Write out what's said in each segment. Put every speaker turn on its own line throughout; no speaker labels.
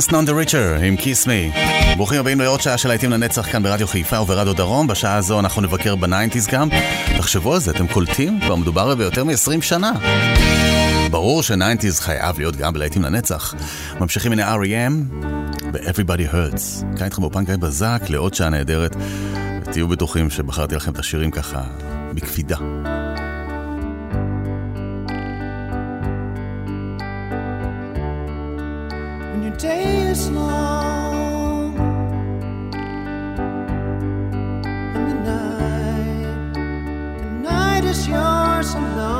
Dance Non the Richer עם Kiss Me.
ברוכים הבאים לעוד שעה של להיטים לנצח כאן ברדיו חיפה וברדיו דרום. בשעה הזו אנחנו נבקר בניינטיז גם. תחשבו על זה, אתם קולטים? כבר מדובר ביותר מ-20 שנה. ברור שניינטיז חייב להיות גם בלהיטים לנצח. ממשיכים הנה R.E.M. ו-Everybody Hurts. כאן איתכם באופן גיא בזק לעוד שעה נהדרת. ותהיו בטוחים שבחרתי לכם את השירים ככה בקפידה.
day is long and the night, the night is yours alone.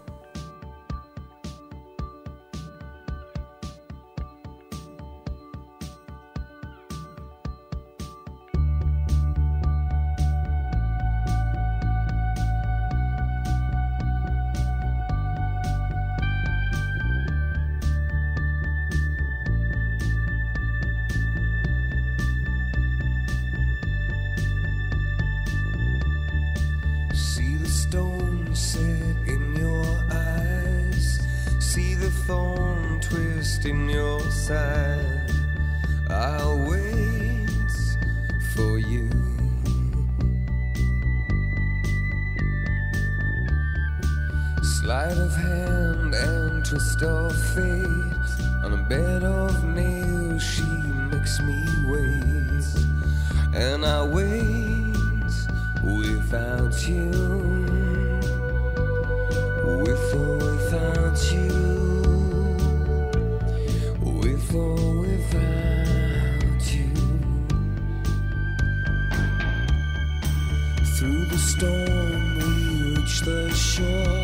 interest in your side. I'll wait for you. Sleight of hand and twist of fate. On a bed of nails, she makes me wait. And I wait without you. The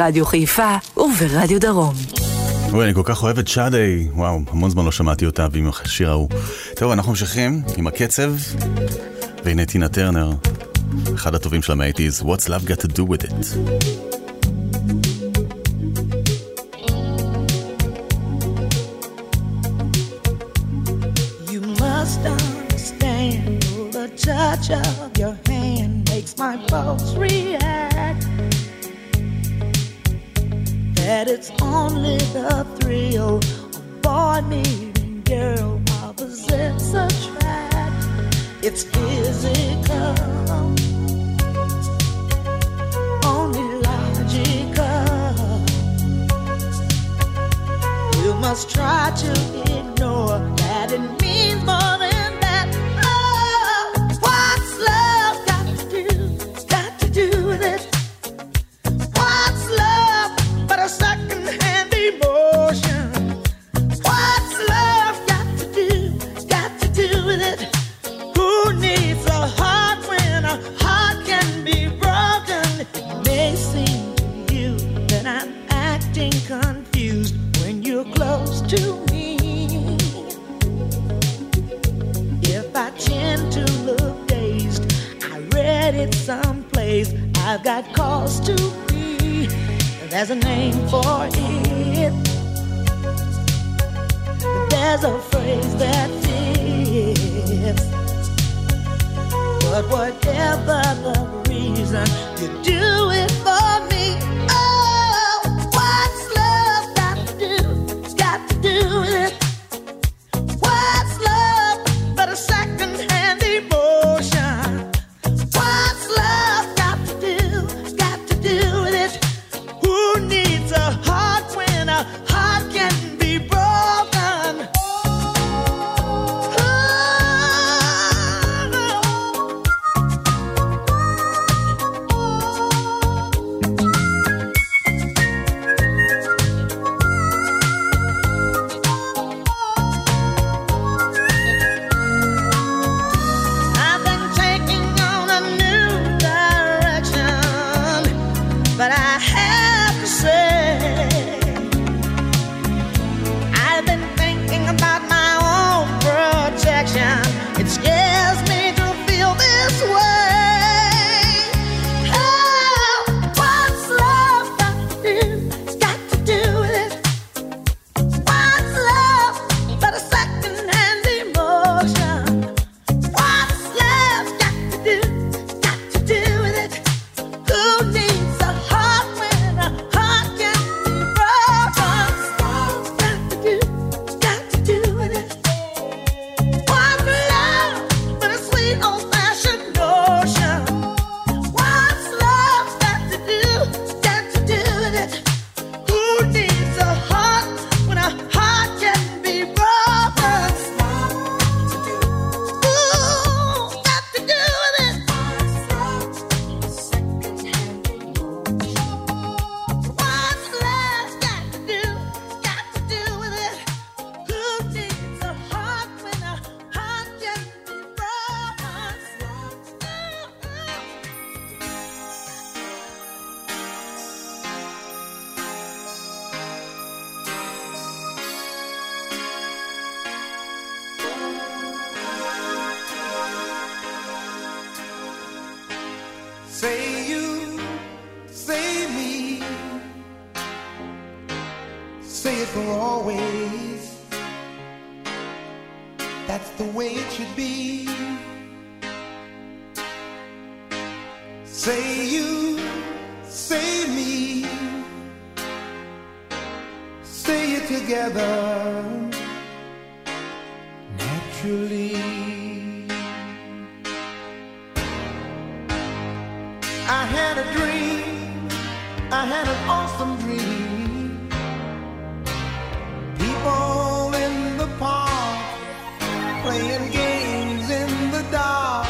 ברדיו חיפה וברדיו דרום.
אוי, אני כל כך אוהב את שאדי, וואו, המון זמן לא שמעתי אותה ועם השיר ההוא. טוב, אנחנו ממשיכים עם הקצב, והנה טינה טרנר, אחד הטובים של המאייטיז, What's Love Got to Do With It.
an awesome dream. People in the park playing games in the dark,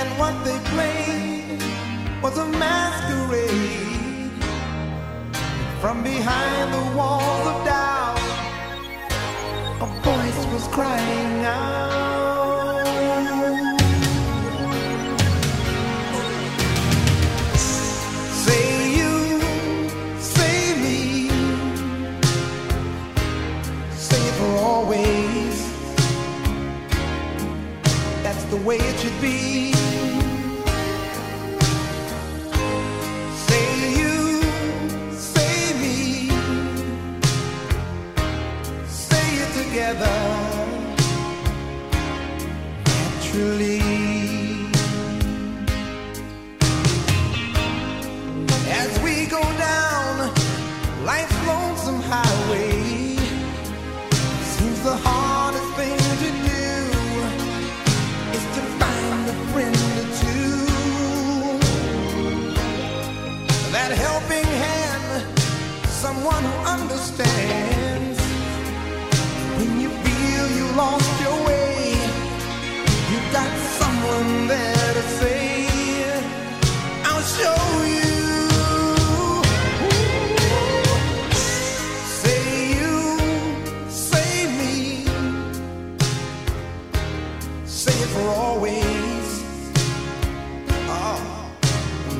and what they played was a masquerade. From behind the walls of doubt, a voice was crying out.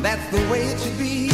That's the way it should be.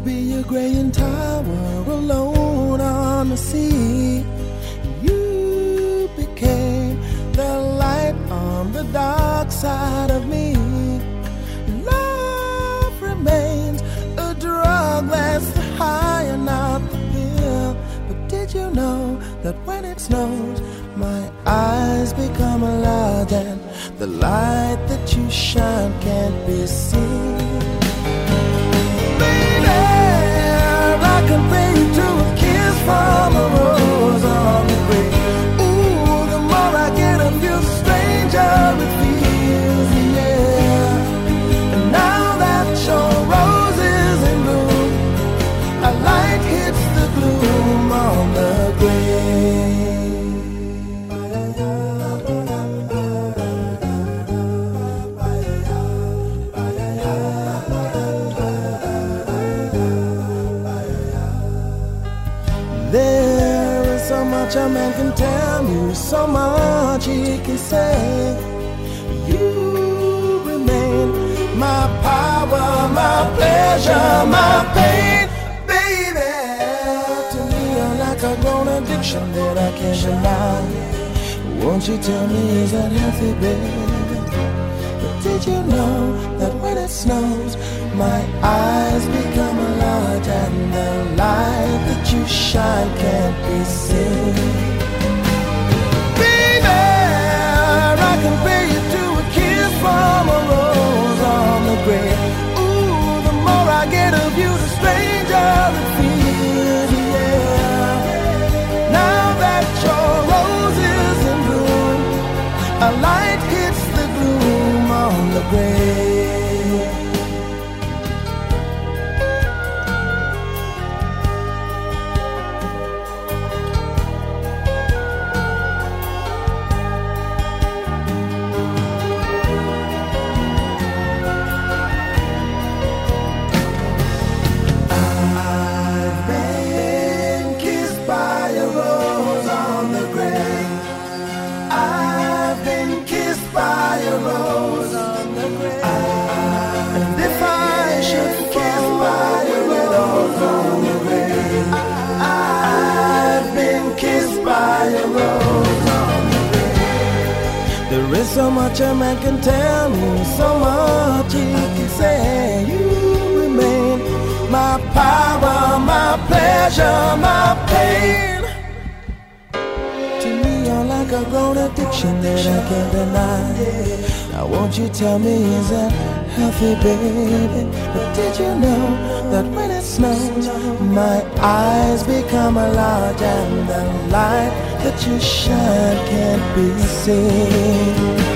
be a
graying tower alone on the sea. You became the light on the dark side of me. Love remains a drug that's the high and not the pill. But did you know that when it snows, my eyes become large and the light that you shine can't be seen? fall can tell you, so much he can say. You remain my power, my pleasure, my pain, baby. To me, you're like a grown addiction that I can't deny. Won't you tell me is that healthy, baby? But did you know that when it snows, my eyes become a large and the light that you shine can't be seen? I compare you much a man can tell me, so much he can say. You remain my power, my pleasure, my pain. To me, you're like a grown addiction that I can't deny. Now, won't you tell me, is that healthy, baby? But did you know that when it snows, my eyes become a large and the light that you shine can't be seen?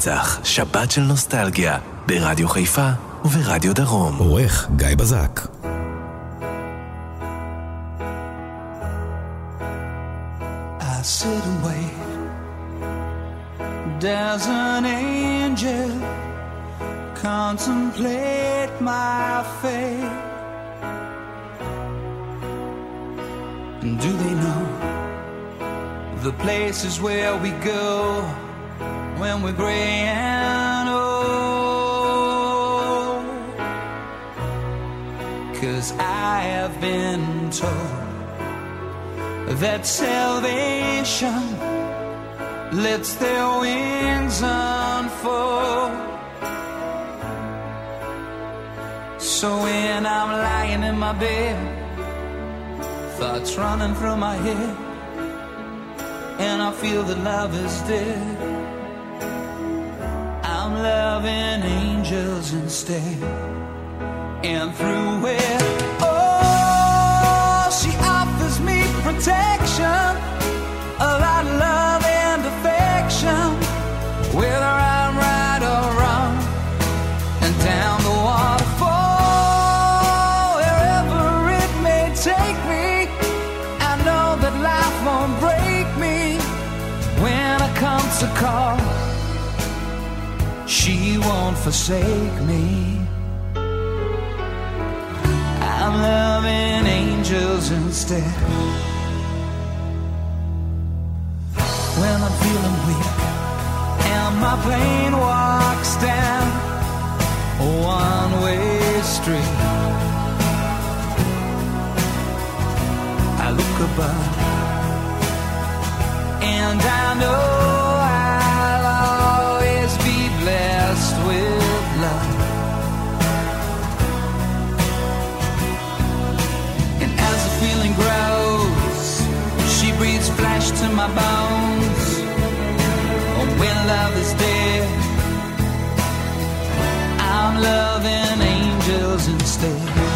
לנצח, שבת של נוסטלגיה, ברדיו חיפה וברדיו דרום.
עורך גיא בזק.
I sit and wait. Does an angel contemplate my fate? And do they know the places where we go when we're gray and old? Cause I have been told that salvation lets their wings unfold. So when I'm lying in my bed, thoughts running through my head, and I feel that love is dead, loving angels instead. And through it, oh, she offers me protection, a lot of love won't forsake me. I'm loving angels instead. When I'm feeling weak and my pain walks down a one way street, I look above and I know. flesh to my bones. But when love is dead, I'm loving angels instead.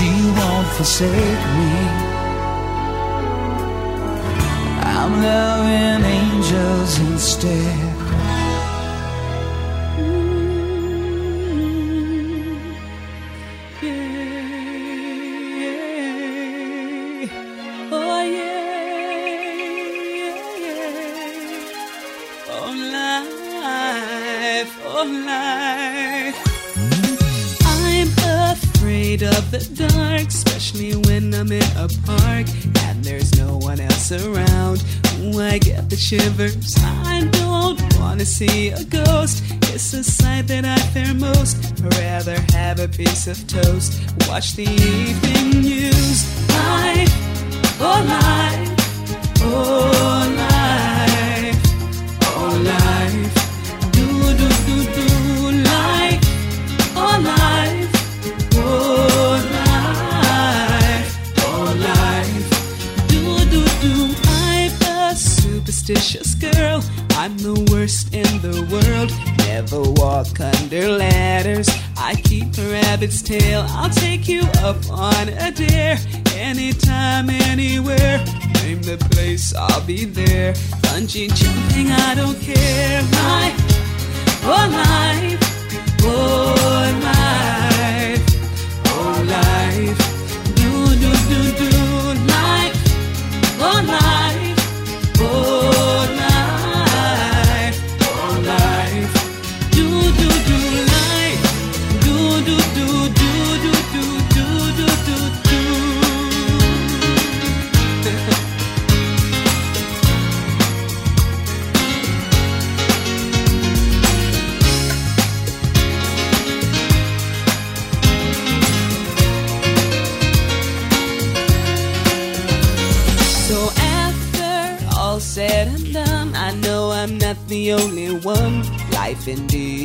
she won't forsake me. I'm loving angels instead.
shivers. I don't wanna see a ghost. It's a sight that I fear most. I'd rather have a piece of toast. Watch the evening news.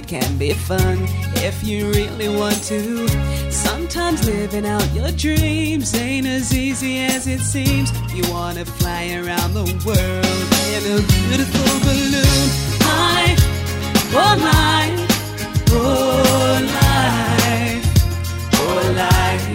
can be fun if you really want to. Sometimes living out your dreams ain't as easy as it seems. You wanna fly around the world in a beautiful balloon. I, oh, oh life, oh life, oh life.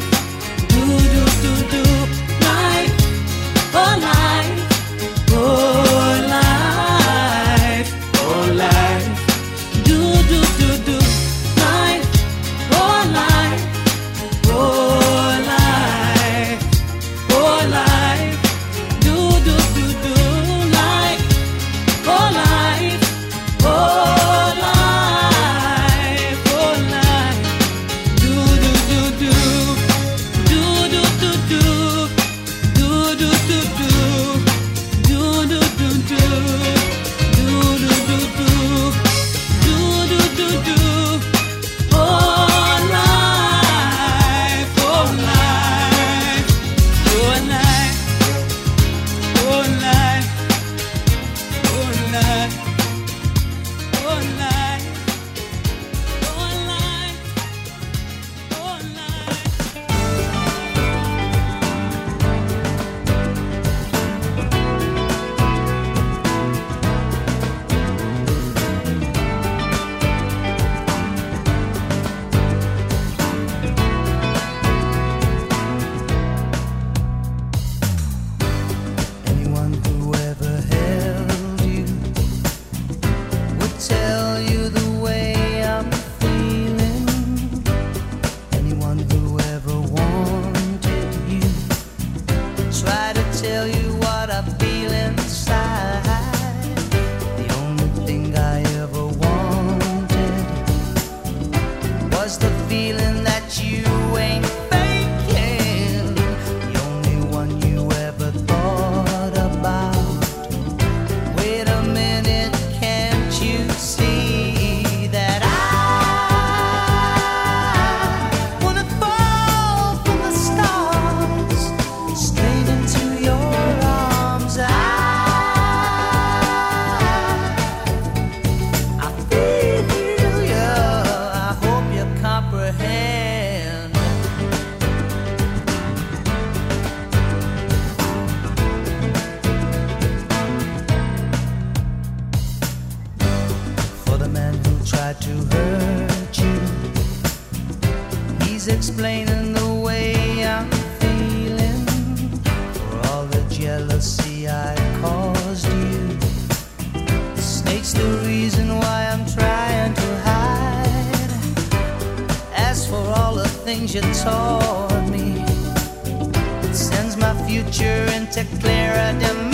things you taught me. It sends my future into clearer dimensions.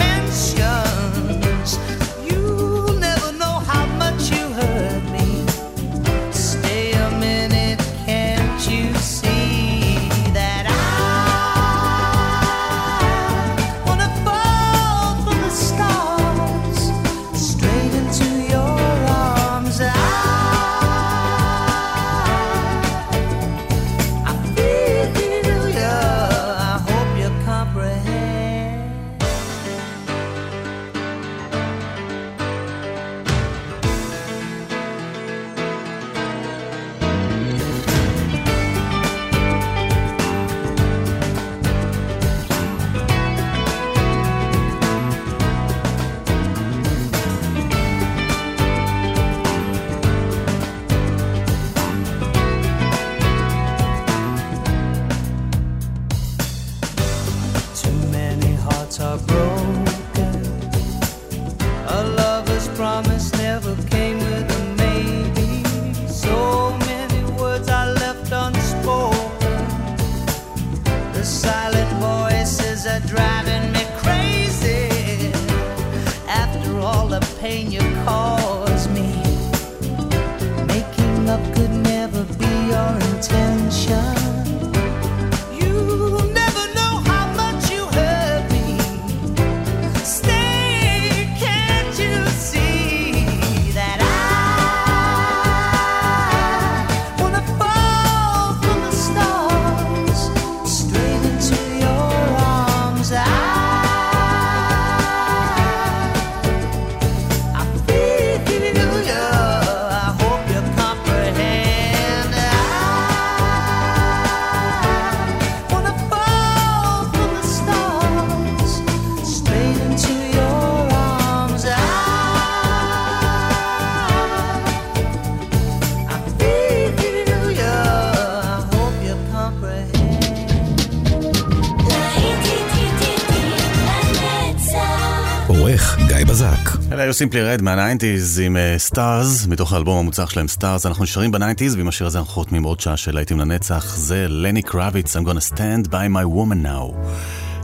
סימפלי רד מהניינטיז עם אה, סטארס, uh, מתוך האלבום המוצלח שלהם סטארס, אנחנו נשארים בניינטיז ועם השיר הזה אנחנו חותמים עוד שעה של להיטים לנצח, זה לני קרביץ, I'm gonna stand by my woman now.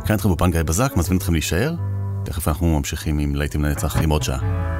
כאן אתכם בפן בזק, מזמין אתכם להישאר, תכף אנחנו ממשיכים עם להיטים לנצח עם עוד שעה.